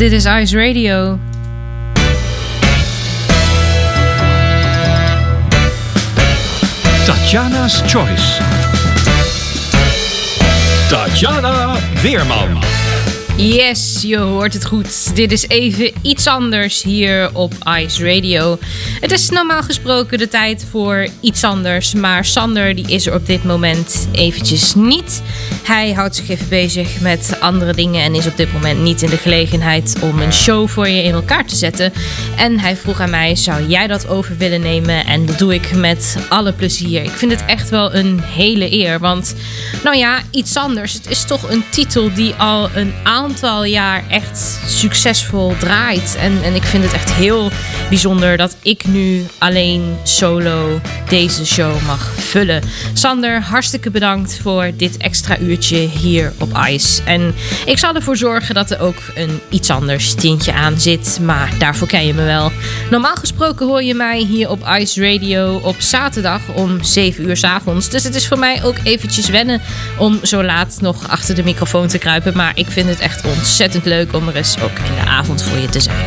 Dit is Ice Radio. Tatjana's Choice. Tatjana Weerman. Yes, je hoort het goed. Dit is even iets anders hier op Ice Radio. Het is normaal gesproken de tijd voor iets anders. Maar Sander die is er op dit moment eventjes niet. Hij houdt zich even bezig met andere dingen en is op dit moment niet in de gelegenheid om een show voor je in elkaar te zetten. En hij vroeg aan mij, zou jij dat over willen nemen? En dat doe ik met alle plezier. Ik vind het echt wel een hele eer. Want, nou ja, iets anders. Het is toch een titel die al een aantal jaar echt succesvol draait. En, en ik vind het echt heel bijzonder dat ik nu alleen solo deze show mag vullen. Sander, hartstikke bedankt voor dit extra hier op Ice. En ik zal ervoor zorgen dat er ook een iets anders tintje aan zit. Maar daarvoor ken je me wel. Normaal gesproken hoor je mij hier op Ice Radio op zaterdag om 7 uur s avonds. Dus het is voor mij ook eventjes wennen om zo laat nog achter de microfoon te kruipen. Maar ik vind het echt ontzettend leuk om er eens ook in de avond voor je te zijn.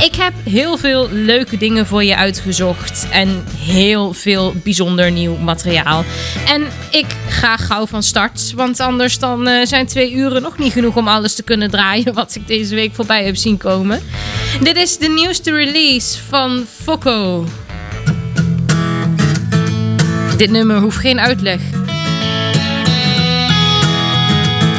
Ik heb heel veel leuke dingen voor je uitgezocht en heel veel bijzonder nieuw materiaal. En ik ga gauw van start, want anders dan eh, zijn twee uren nog niet genoeg om alles te kunnen draaien wat ik deze week voorbij heb zien komen. Dit is de nieuwste release van Fokko. Dit nummer hoeft geen uitleg.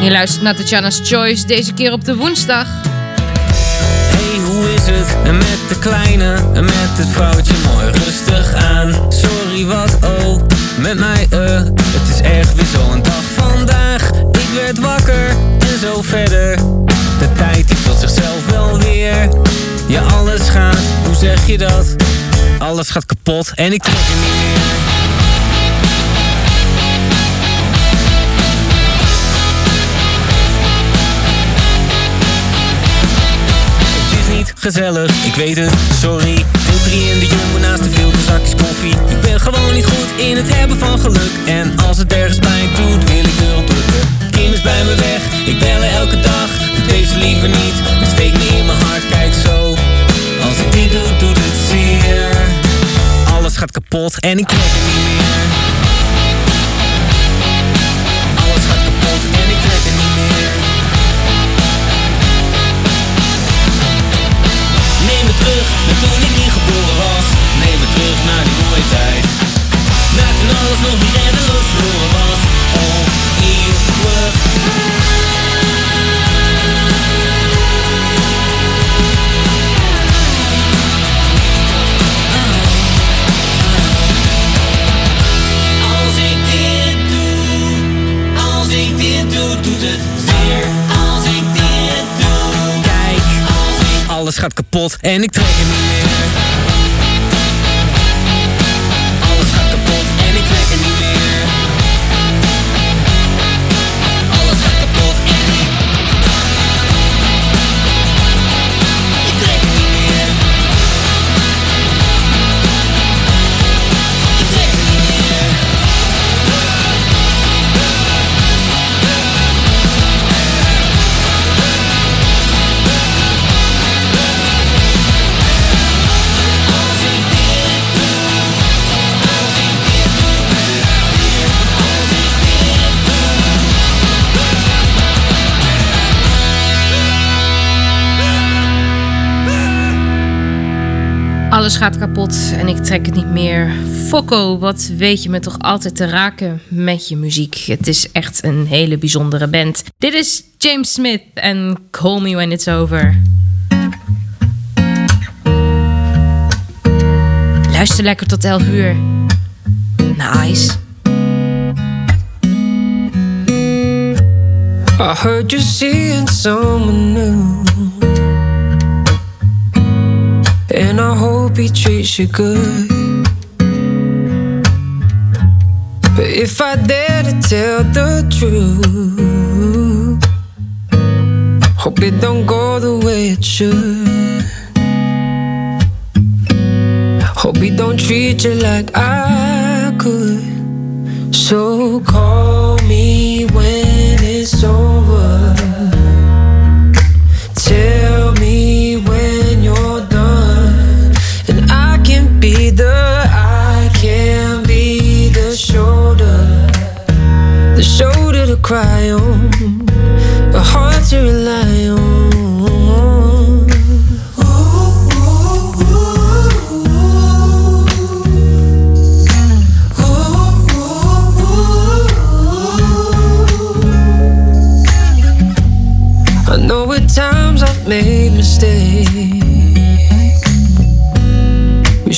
Je luistert naar Tatjana's Choice, deze keer op de woensdag. Hey, hoe is het? Met de kleine, en met het vrouwtje mooi rustig aan. Sorry, wat oh, met mij eh, het is echt weer zo'n dag vandaag. Ik werd wakker en zo verder. De tijd die vult zichzelf wel weer. Ja, alles gaat, hoe zeg je dat? Alles gaat kapot en ik trek er niet meer. Ik weet het, sorry. Depri in de jumbo naast de filter zakjes koffie. Ik ben gewoon niet goed in het hebben van geluk. En als het ergens pijn doet, wil ik rond drukken. Kim is bij me weg, ik bel haar elke dag. Doe deze liever niet, het steekt me in mijn hart, kijk zo. Als ik dit doe, doet het zeer. Alles gaat kapot en ik trek het niet meer. Alles gaat kapot en ik trek het niet meer. Alles gaat kapot en ik trek het niet meer. Fokko, wat weet je me toch altijd te raken met je muziek. Het is echt een hele bijzondere band. Dit is James Smith en Call Me When It's Over. Luister lekker tot 11 uur. Nice. I heard you seeing someone new. And I hope he treats you good. But if I dare to tell the truth, hope it don't go the way it should. Hope he don't treat you like I could. So call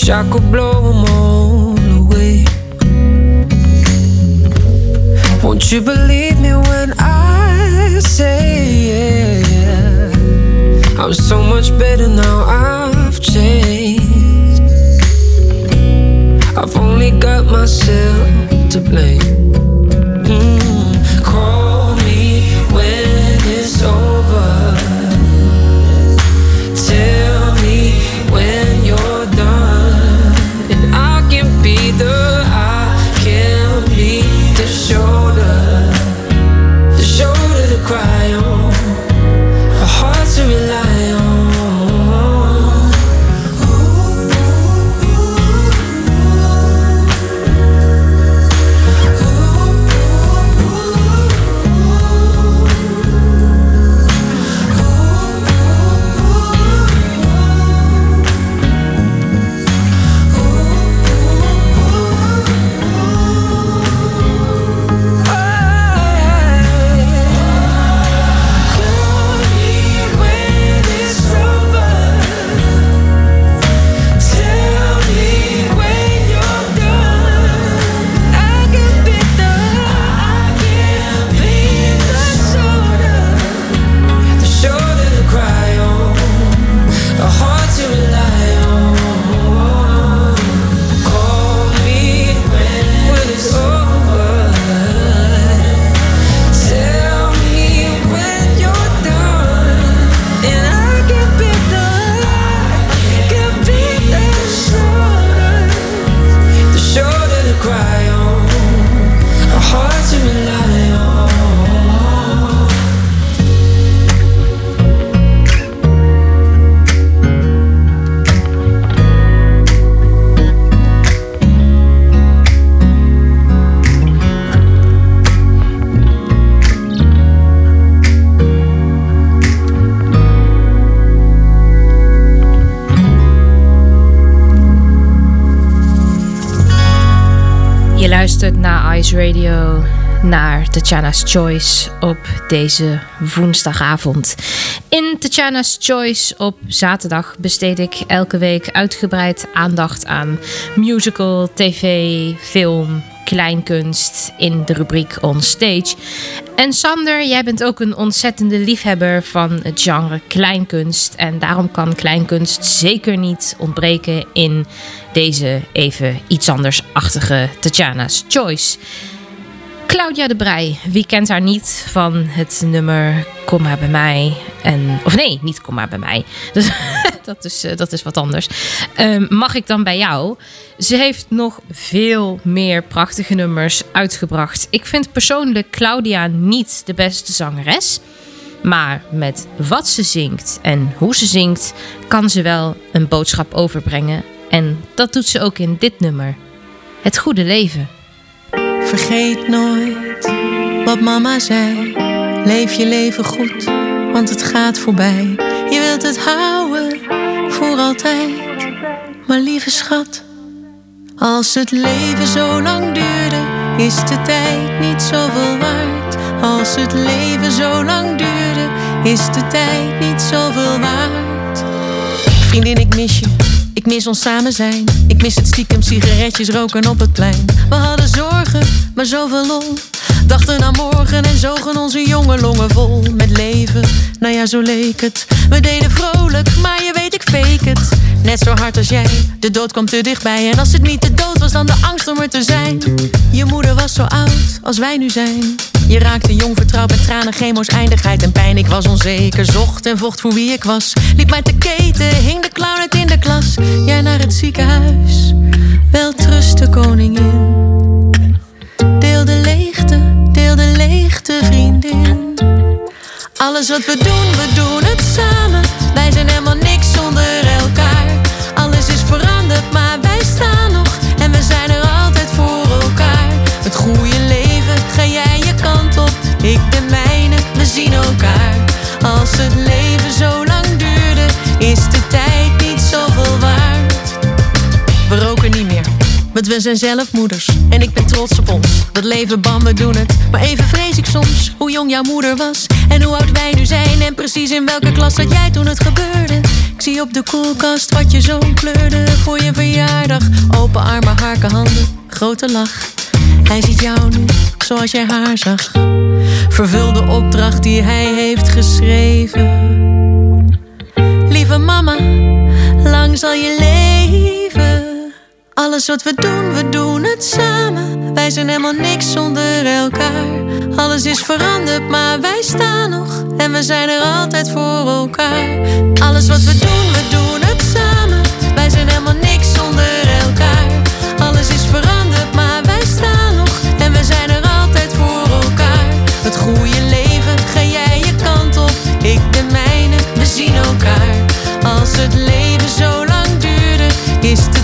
Wish I could blow them all away. Won't you believe me when I say yeah, I'm so much better now? I've changed. I've only got myself to blame. Radio, naar Tatjana's Choice op deze woensdagavond. In Tatjana's Choice op zaterdag besteed ik elke week uitgebreid aandacht aan musical, tv, film, kleinkunst in de rubriek On Stage. En Sander, jij bent ook een ontzettende liefhebber van het genre kleinkunst. En daarom kan kleinkunst zeker niet ontbreken in deze even iets andersachtige Tatjana's Choice. Claudia de Brij, wie kent haar niet van het nummer Kom maar bij mij. En, of nee, niet Kom maar bij mij. Dus, dat, is, eh, dat is wat anders. Ehm, mag ik dan bij jou? Ze heeft nog veel meer prachtige nummers uitgebracht. Ik vind persoonlijk Claudia niet de beste zangeres. Maar met wat ze zingt en hoe ze zingt, kan ze wel een boodschap overbrengen. En dat doet ze ook in dit nummer. Het goede leven. Vergeet nooit wat mama zei. Leef je leven goed, want het gaat voorbij. Je wilt het houden voor altijd. Maar lieve schat, als het leven zo lang duurde, is de tijd niet zoveel waard. Als het leven zo lang duurde, is de tijd niet zoveel waard. Vriendin, ik mis je. Ik mis ons samen zijn. Ik mis het stiekem sigaretjes roken op het plein. We hadden zorgen, maar zoveel lol. Dachten aan morgen en zogen onze jonge longen vol met leven. Nou ja, zo leek het. We deden vrolijk, maar je weet, ik fake het. Net zo hard als jij. De dood kwam te dichtbij. En als het niet de dood was, dan de angst om er te zijn. Je moeder was zo oud als wij nu zijn. Je raakte jong vertrouwd met tranen, chemo's, eindigheid en pijn. Ik was onzeker, zocht en vocht voor wie ik was. Liep mij te keten, hing de clown uit in de klas. Jij naar het ziekenhuis, wel trusten koningin. Vriendin. Alles wat we doen, we doen het samen. Wij zijn helemaal niks zonder elkaar. Alles is veranderd, maar wij staan nog. En we zijn er altijd voor elkaar. Het goede leven, ga jij je kant op. Ik de mijne, we zien elkaar. Als het leven Want we zijn zelf moeders en ik ben trots op ons. Dat leven bam, we doen het. Maar even vrees ik soms hoe jong jouw moeder was. En hoe oud wij nu zijn. En precies in welke klas zat jij toen het gebeurde. Ik zie op de koelkast wat je zoon kleurde voor je verjaardag. Open armen, harken, handen, grote lach. Hij ziet jou nu zoals jij haar zag. Vervul de opdracht die hij heeft geschreven. Lieve mama, lang zal je leven. Alles wat we doen, we doen het samen. Wij zijn helemaal niks zonder elkaar. Alles is veranderd, maar wij staan nog. En we zijn er altijd voor elkaar. Alles wat we doen, we doen het samen. Wij zijn helemaal niks zonder elkaar. Alles is veranderd, maar wij staan nog. En we zijn er altijd voor elkaar. Het goede leven, ga jij je kant op. Ik de mijne, we zien elkaar. Als het leven zo lang duurde, is de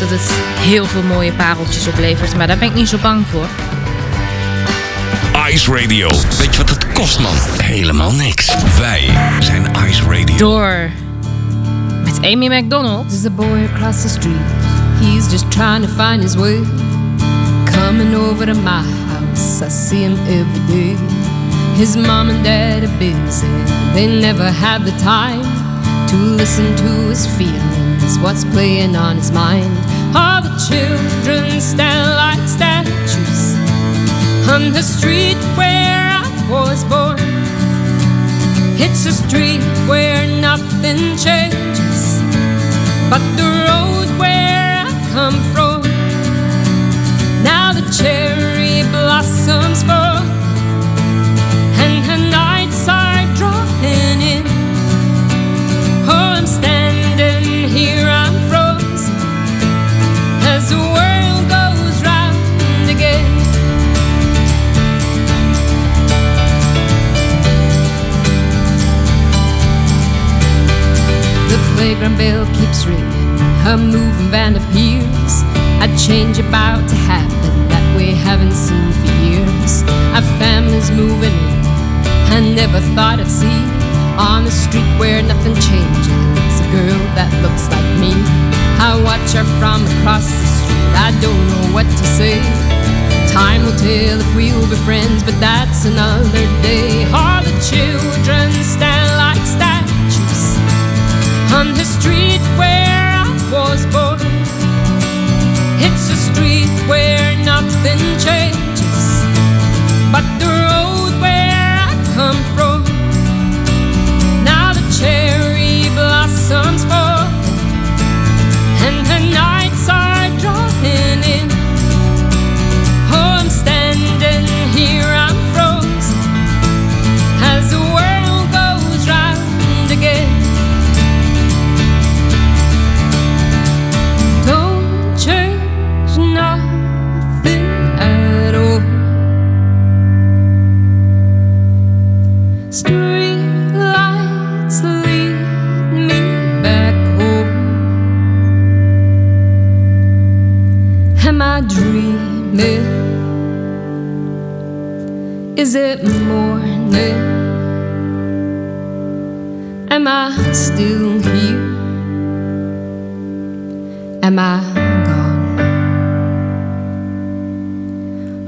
dat het heel veel mooie pareltjes oplevert, maar daar ben ik niet zo bang voor. Ice Radio. Weet je wat het kost, man? Helemaal niks. Wij zijn Ice Radio. Door met Amy McDonald. There's a boy across the street. He's just trying to find his way. Coming over to my house. I see him every day. His mom and dad are busy. They never have the time to listen to his feelings. What's playing on his mind? All the children stand like statues on the street where I was born. It's a street where nothing changes but the road where I come from. Now the cherry blossoms fall, and the van appears. A change about to happen that we haven't seen for years. Our family's moving in. I never thought I'd see on the street where nothing changes. A girl that looks like me. I watch her from across the street. I don't know what to say. Time will tell if we'll be friends, but that's another day. All the children stand like statues on the street where was born. It's a street where nothing changes, but the road where I come from. Now the cherry blossoms fall, Am I still here? Am I gone?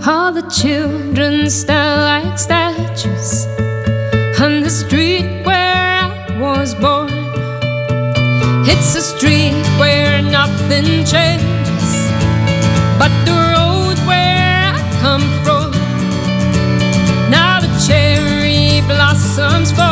All the children stand like statues on the street where I was born. It's a street where nothing changes, but the road where I come from. Now the cherry blossoms falling,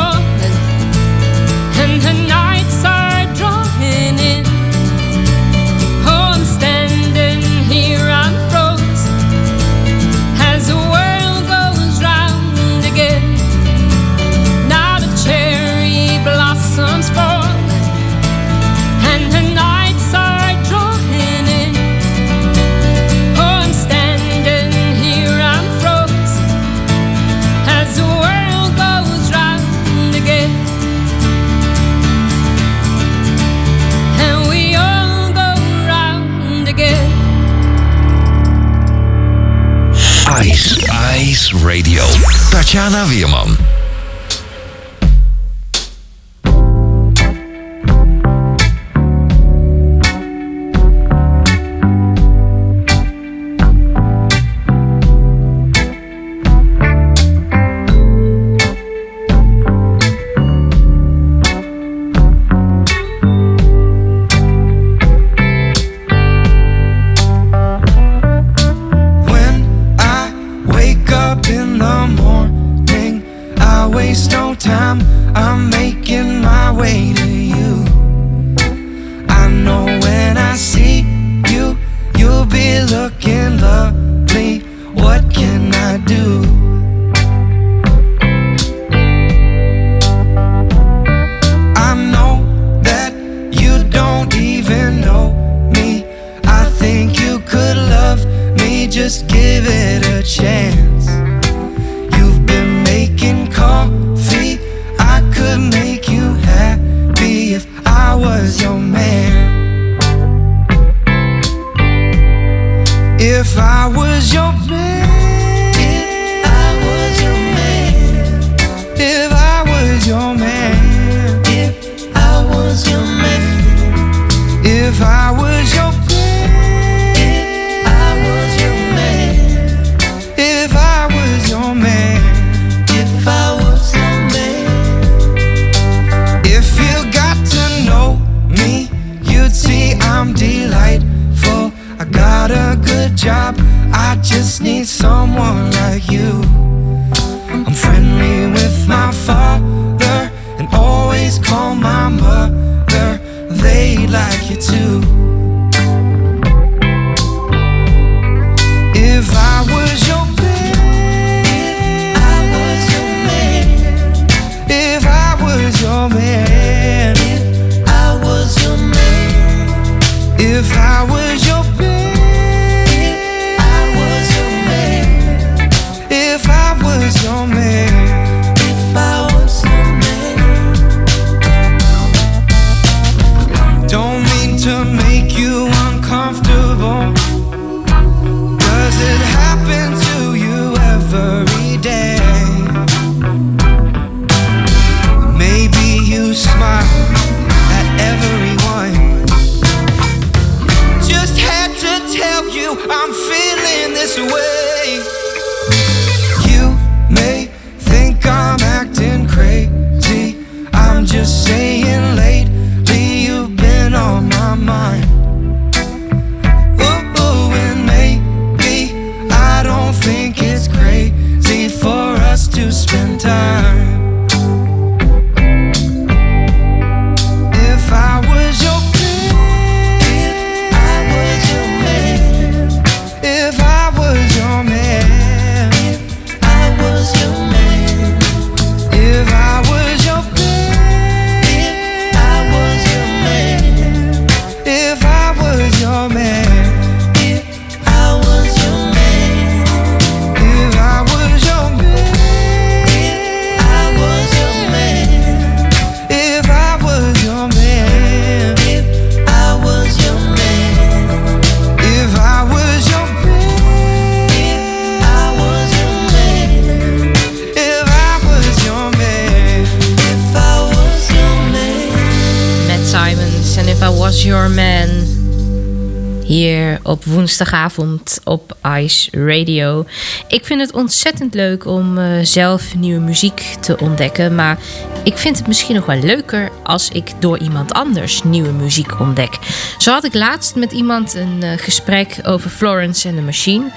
Radio. Tatjana Weerman. don't even know me. I think you could love me, just give it a chance. op Ice Radio. Ik vind het ontzettend leuk om eh, zelf nieuwe muziek te ontdekken, maar ik vind het misschien nog wel leuker als ik door iemand anders nieuwe muziek ontdek. Zo had ik laatst met iemand een eh, gesprek over Florence and the Machine.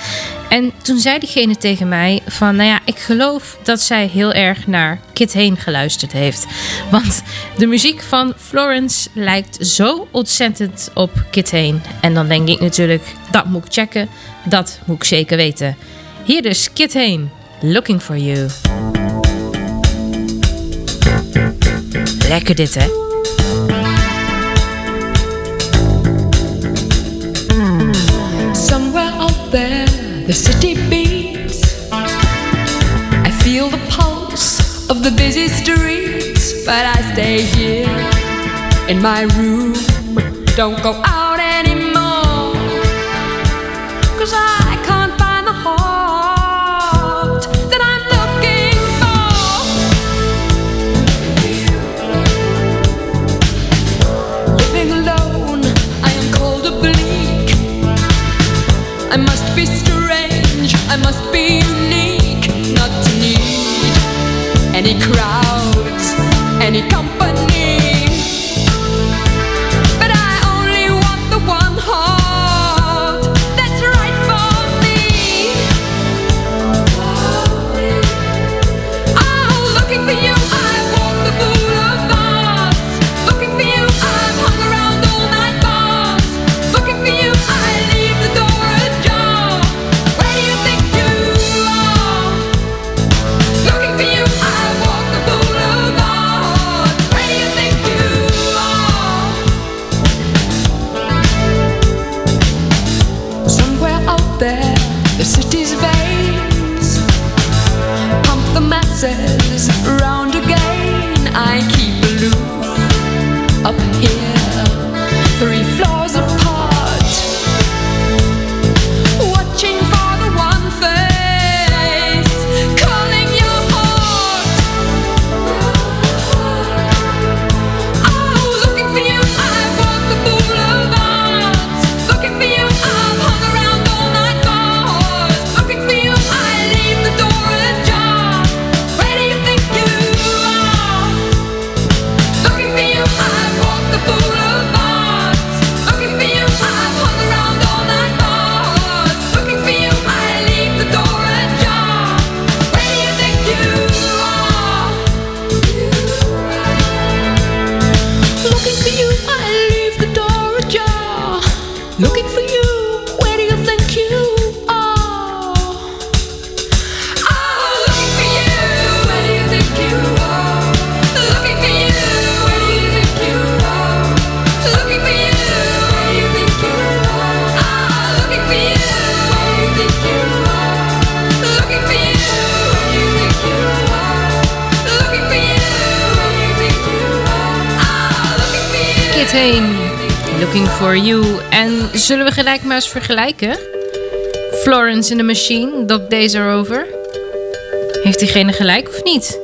En toen zei diegene tegen mij van, nou ja, ik geloof dat zij heel erg naar Kit Heen geluisterd heeft. Want de muziek van Florence lijkt zo ontzettend op Kit Heen. En dan denk ik natuurlijk, dat moet ik checken, dat moet ik zeker weten. Hier dus Kit Heen, Looking For You. Lekker dit, hè? Somewhere out there, the city beats. I feel the pulse of the busy streets, but I stay here in my room. Don't go out. Zullen we gelijk maar eens vergelijken? Florence in the Machine, Doc Days Are Over. Heeft diegene gelijk of niet?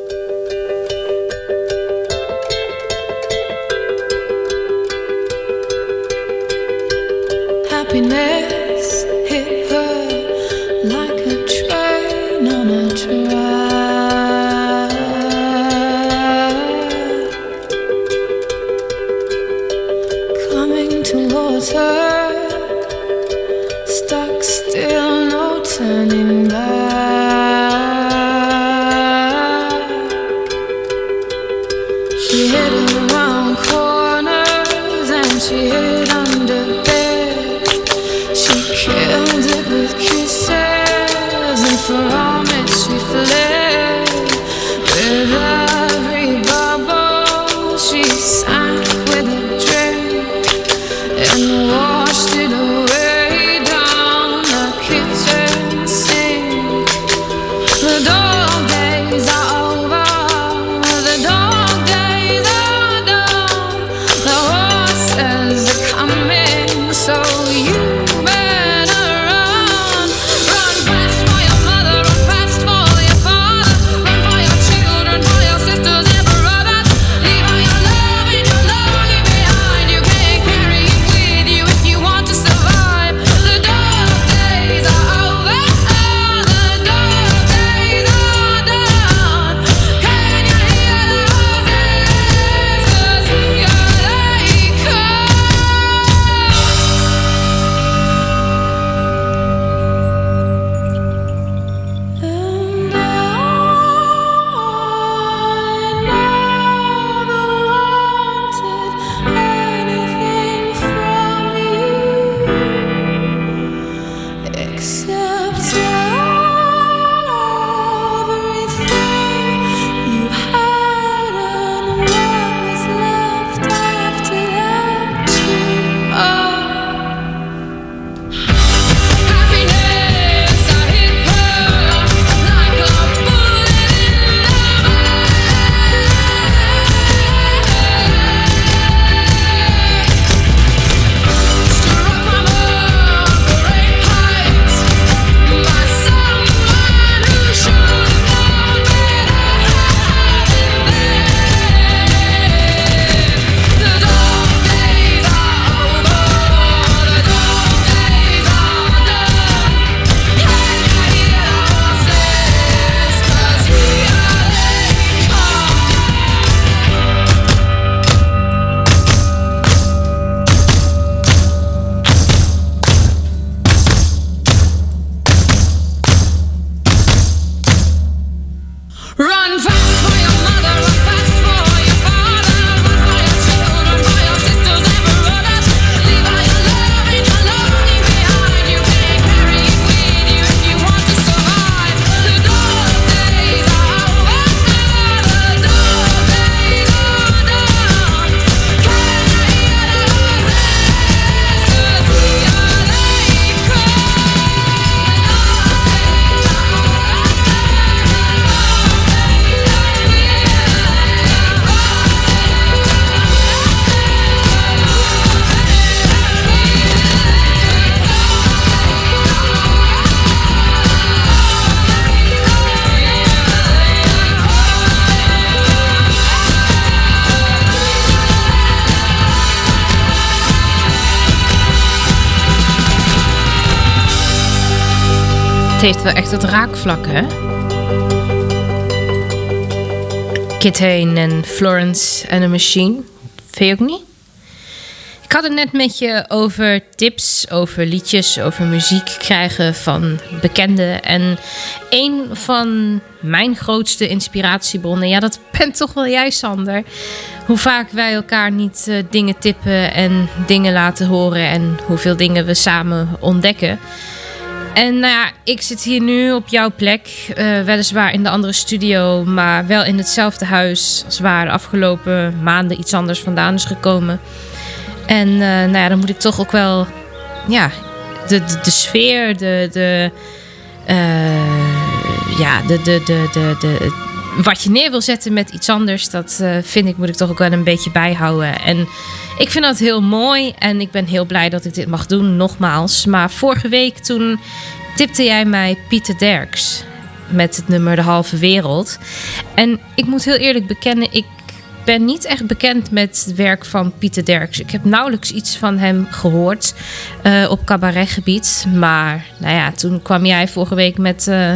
Het heeft wel echt wat raakvlakken, hè? Kit Hain en Florence and the Machine. Vind je ook niet? Ik had het net met je over tips, over liedjes, over muziek krijgen van bekenden. En een van mijn grootste inspiratiebronnen, ja, dat bent toch wel jij, Sander. Hoe vaak wij elkaar niet eh, dingen tippen en dingen laten horen en hoeveel dingen we samen ontdekken. En nou ja, ik zit hier nu op jouw plek. eh, weliswaar in de andere studio, maar wel in hetzelfde huis als waar de afgelopen maanden iets anders vandaan is gekomen. En eh, nou ja, dan moet ik toch ook wel, ja, de, de, sfeer, de, de, eh, ja, de, de, de, de, de, wat je neer wil zetten met iets anders, dat eh, vind ik, moet ik toch ook wel een beetje bijhouden. En ik vind dat heel mooi en ik ben heel blij dat ik dit mag doen, nogmaals. Maar vorige week toen tipte jij mij Pieter Derks met het nummer De Halve Wereld. En ik moet heel eerlijk bekennen, ik ben niet echt bekend met het werk van Pieter Derks. Ik heb nauwelijks iets van hem gehoord eh, op cabaretgebied. Maar nou ja, toen kwam jij vorige week met, eh,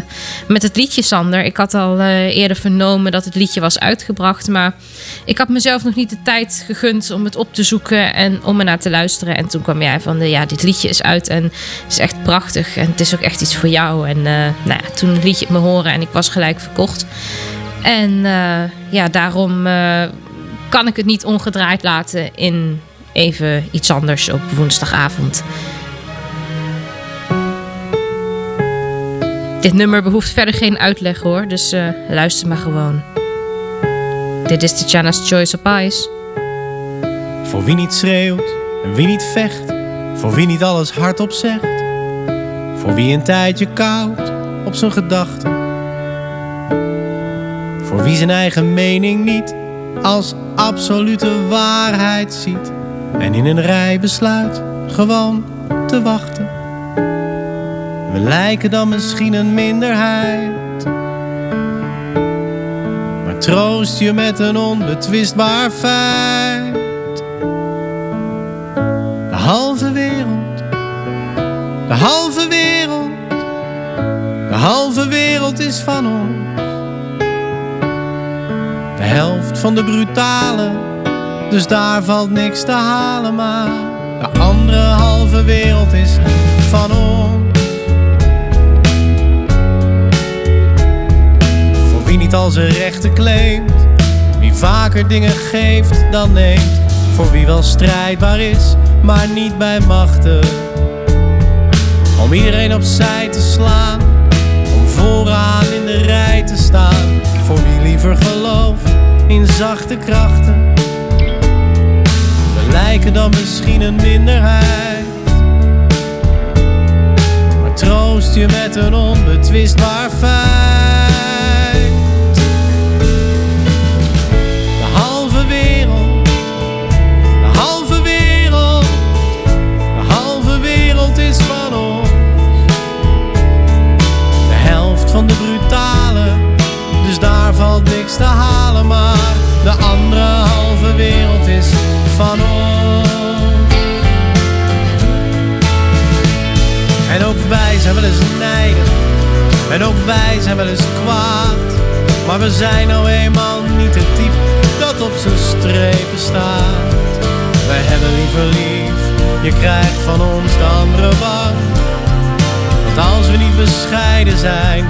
met het liedje Sander. Ik had al eh, eerder vernomen dat het liedje was uitgebracht. Maar ik had mezelf nog niet de tijd gegund om het op te zoeken en om er naar te luisteren. En toen kwam jij van, ja, dit liedje is uit en is echt prachtig. En het is ook echt iets voor jou. En nou ja, toen liet je het me horen en ik was gelijk verkocht. En eh, ja, daarom eh, kan ik het niet ongedraaid laten in even iets anders op woensdagavond. Dit nummer behoeft verder geen uitleg hoor, dus eh, luister maar gewoon. Dit is Tatjana's Choice op Ice. Voor wie niet schreeuwt en wie niet vecht. Voor wie niet alles hardop zegt. Voor wie een tijdje koud op zijn gedachten. Voor wie zijn eigen mening niet als absolute waarheid ziet. En in een rij besluit gewoon te wachten. We lijken dan misschien een minderheid. Maar troost je met een onbetwistbaar feit. De halve wereld, de halve wereld, de halve wereld is van ons. Helft van de brutale, dus daar valt niks te halen. Maar de andere halve wereld is van ons. Voor wie niet al zijn rechten claimt, wie vaker dingen geeft dan neemt. Voor wie wel strijdbaar is, maar niet bij machten. Om iedereen opzij te slaan, om vooraan in de rij te staan. Voor wie liever gelooft in zachte krachten. We lijken dan misschien een minderheid. Maar troost je met een onbetwistbaar feit. Niks te halen. Maar de andere halve wereld is van ons. En ook wij zijn wel eens nijdig. En ook wij zijn wel eens kwaad. Maar we zijn nou eenmaal niet het type dat op zijn strepen staat. Wij hebben liever lief, je krijgt van ons de andere bang. Want als we niet bescheiden zijn,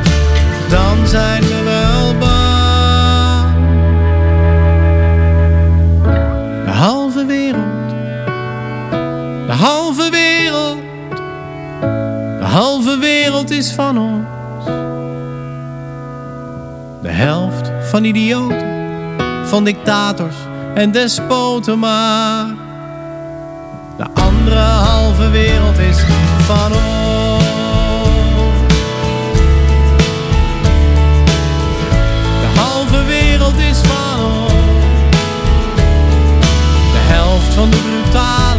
dan zijn we wel bang. De halve wereld, de halve wereld is van ons. De helft van idioten, van dictators en despoten maar. De andere halve wereld is van ons. De halve wereld is van ons. De helft van de brutale,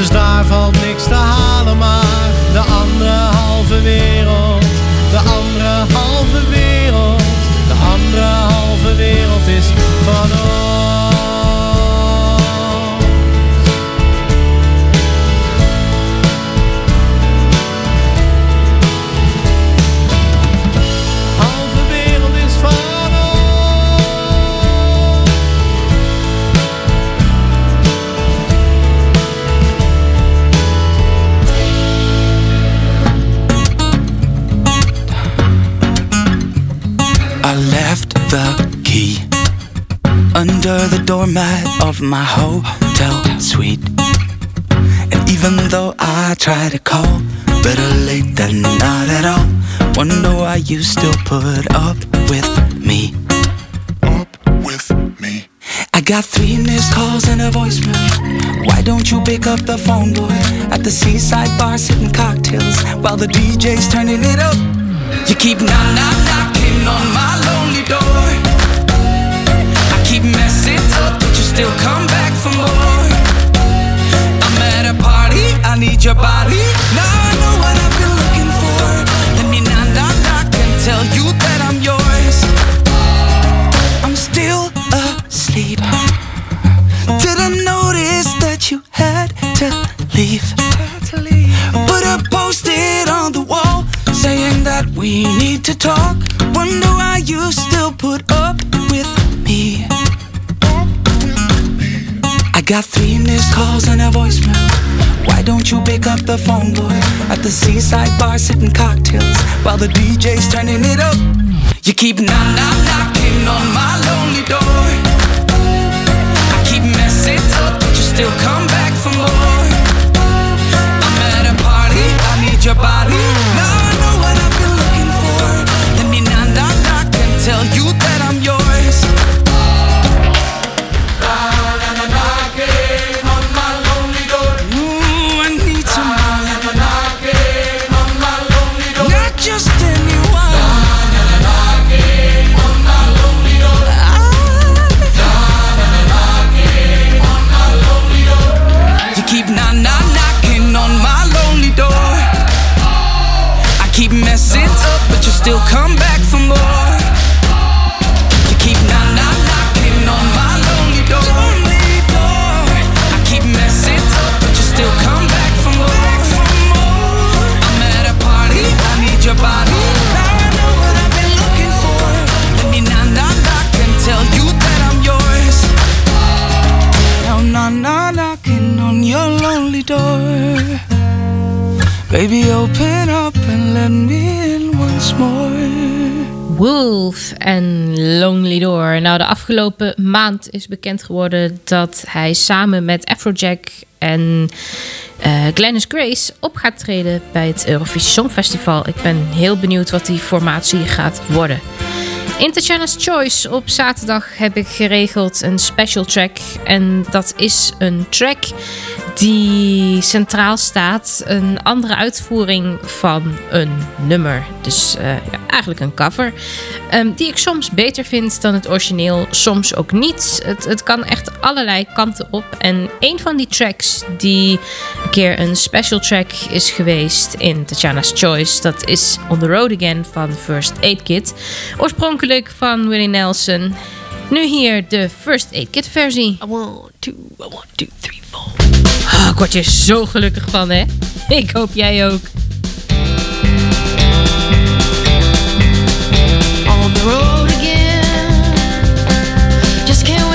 dus daar valt niks te halen. Maar de andere halve wereld, de andere halve wereld, de andere halve wereld under the doormat of my hotel suite. And even though I try to call, better late than not at all. Wonder why you still put up with me. Up with me. I got three missed calls and a voicemail. Why don't you pick up the phone, boy? At the seaside bar, sipping cocktails while the DJ's turning it up. You keep knock knock knocking on my door. Keep messing up, but you still come back for more. I'm at a party, I need your body. Now I know what I've been looking for. Let me knock, knock, knock and tell you got three missed calls and a voicemail. Why don't you pick up the phone, boy? At the seaside bar, sipping cocktails while the DJ's turning it up. You keep knock, knock, knocking on my lonely door. I keep messing up, but you still come back for more. I'm at a party, I need your body. Now I know what I've been looking for. Let me knock, knock, knock and tell you Wolf en Lonely Door. Nou, de afgelopen maand is bekend geworden dat hij samen met Afrojack en Glennis Grace op gaat treden bij het Eurovisie Songfestival. Ik ben heel benieuwd wat die formatie gaat worden. In Tatjana's Choice op zaterdag heb ik geregeld een special track. En dat is een track die centraal staat. Een andere uitvoering van een nummer. Dus eh, ja, eigenlijk een cover. Ehm, die ik soms beter vind dan het origineel. Soms ook niet. Het, het kan echt allerlei kanten op. En een van die tracks die een keer een special track is geweest in Tatjana's Choice. Dat is On The Road Again van First Aid Kit. Oorspronkelijk van Willie Nelson. Nu hier de First Aid Kit versie. I want two, I want two, three, four. Ah, ik word er zo gelukkig van, hè? Ik hoop jij ook. on the road again. Just can't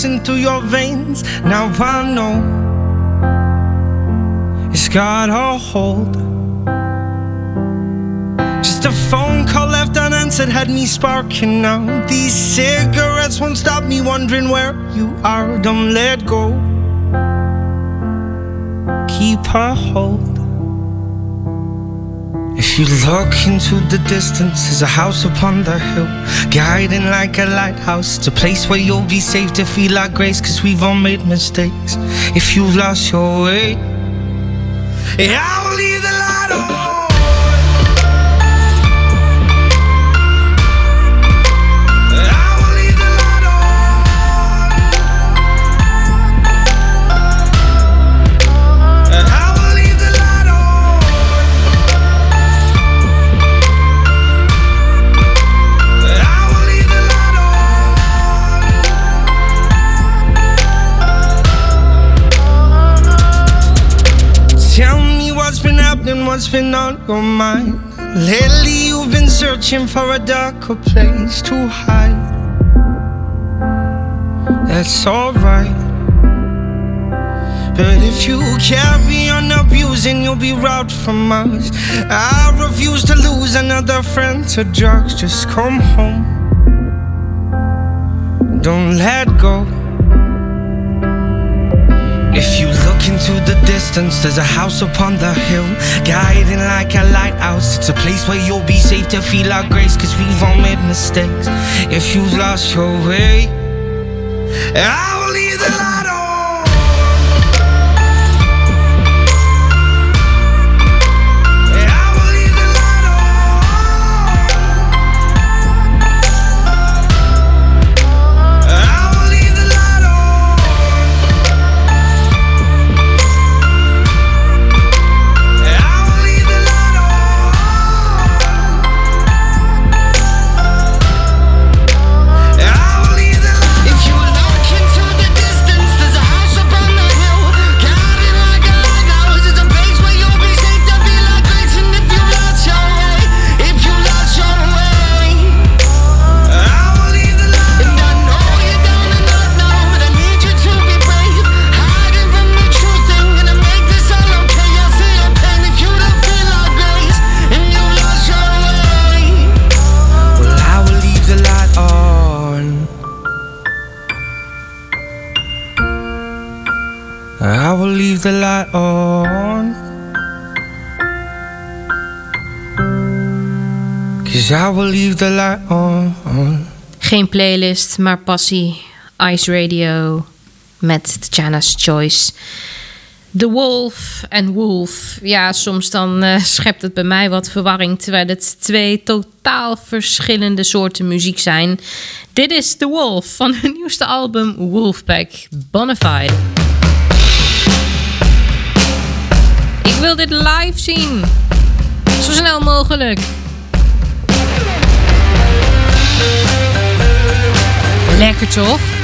coursing through your veins. Now I know it's got a hold. Just a phone call left unanswered had me sparking now. These cigarettes won't stop me wondering where you are. Don't let go. Keep a hold. If you look into the distance, there's a house upon the hill, guiding like a lighthouse. It's a place where you'll be safe to feel our grace, cause we've all made mistakes. If you've lost your way, yeah, Lately, you've been searching for a darker place to hide. That's alright. But if you carry on abusing, you'll be robbed from us. I refuse to lose another friend to drugs. Just come home. Don't let go. If you look into the distance, there's a house upon the hill, guiding like a lighthouse. It's a place where you'll be safe to feel our grace, cause we've all made mistakes. If you've lost your way, I will leave the light Will the light on. Geen playlist, maar passie. Ice Radio met Tatjana's Choice. The Wolf en Wolf. Ja, soms dan eh, schept het bij mij wat verwarring... terwijl het twee totaal verschillende soorten muziek zijn. Dit is The Wolf van hun nieuwste album Wolfpack Bonafide. Ik wil dit live zien. Zo snel mogelijk. Lekker toch?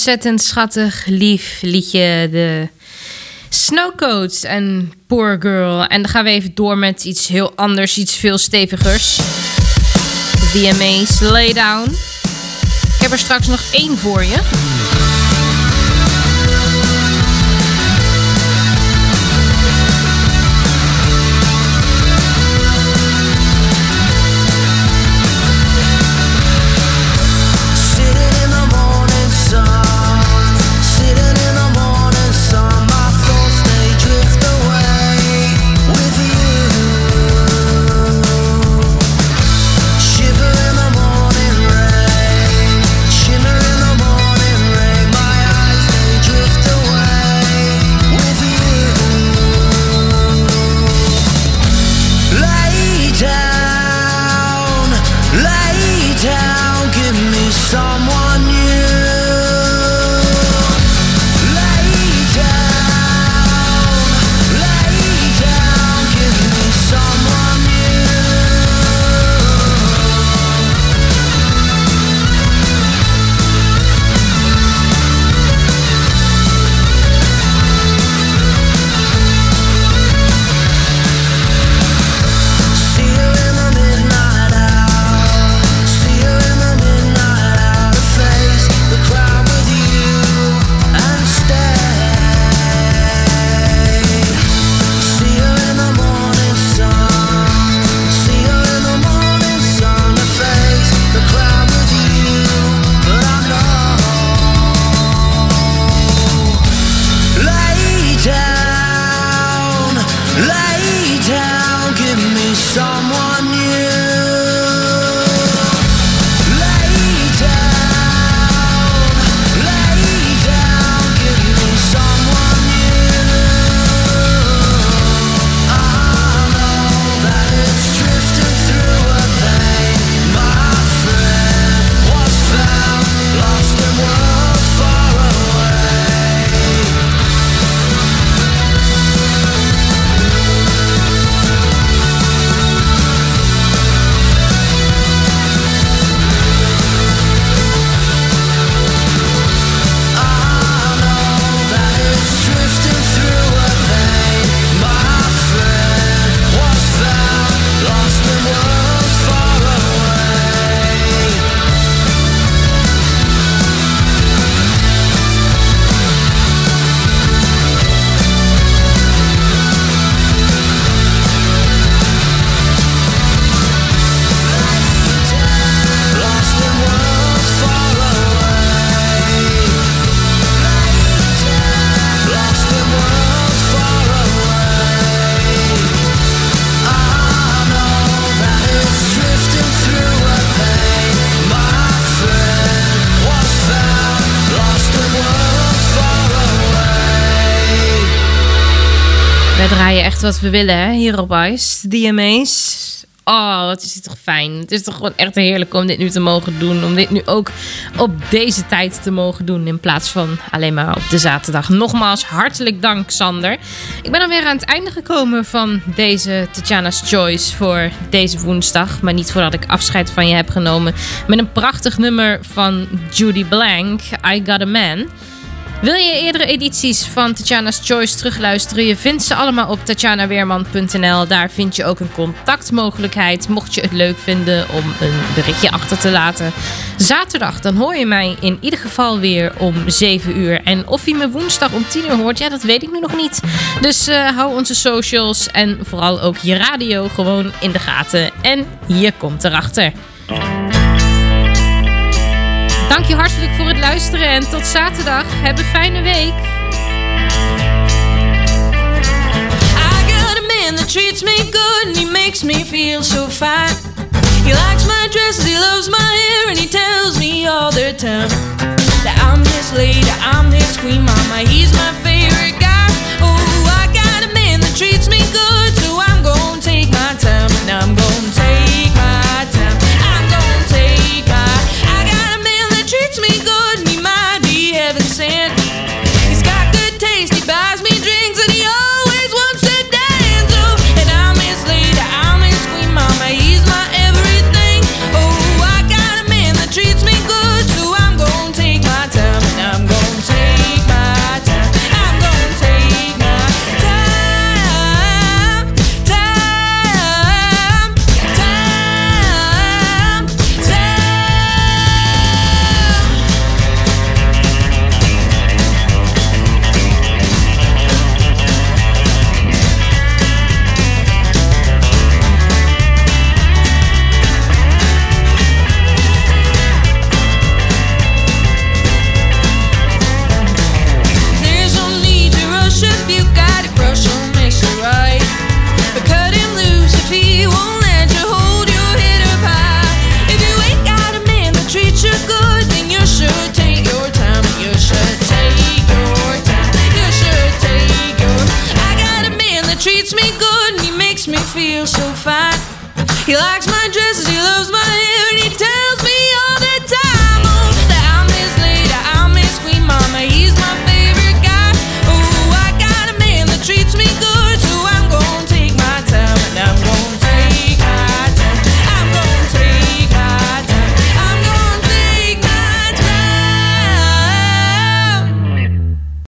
ontzettend schattig, lief liedje. De Snowcoats en Poor Girl. En dan gaan we even door met iets heel anders, iets veel stevigers. VMA's Laydown. Ik heb er straks nog één voor je. Echt wat we willen hè, hier op Ice. DMA's. Oh, wat is het toch fijn. Het is toch gewoon echt heerlijk om dit nu te mogen doen. Om dit nu ook op deze tijd te mogen doen. In plaats van alleen maar op de zaterdag. Nogmaals, hartelijk dank Sander. Ik ben alweer aan het einde gekomen van deze Tatjana's Choice voor deze woensdag. Maar niet voordat ik afscheid van je heb genomen. Met een prachtig nummer van Judy Blank. I Got a Man. Wil je eerdere edities van Tatjana's Choice terugluisteren? Je vindt ze allemaal op tatjanaweerman.nl. Daar vind je ook een contactmogelijkheid. Mocht je het leuk vinden om een berichtje achter te laten. Zaterdag, dan hoor je mij in ieder geval weer om 7 uur. En of je me woensdag om 10 uur hoort, ja, dat weet ik nu nog niet. Dus eh, hou onze socials en vooral ook je radio gewoon in de gaten. En je komt erachter. Dank je hartelijk voor het luisteren en tot zaterdag. Heb een fijne week. I got a man that treats me good and he makes me feel so fine. He likes my dresses, he loves my hair, and he tells me all the time that I'm his lady, I'm his queen, mama. He's my favorite guy. Oh, I got a man that treats me good, He likes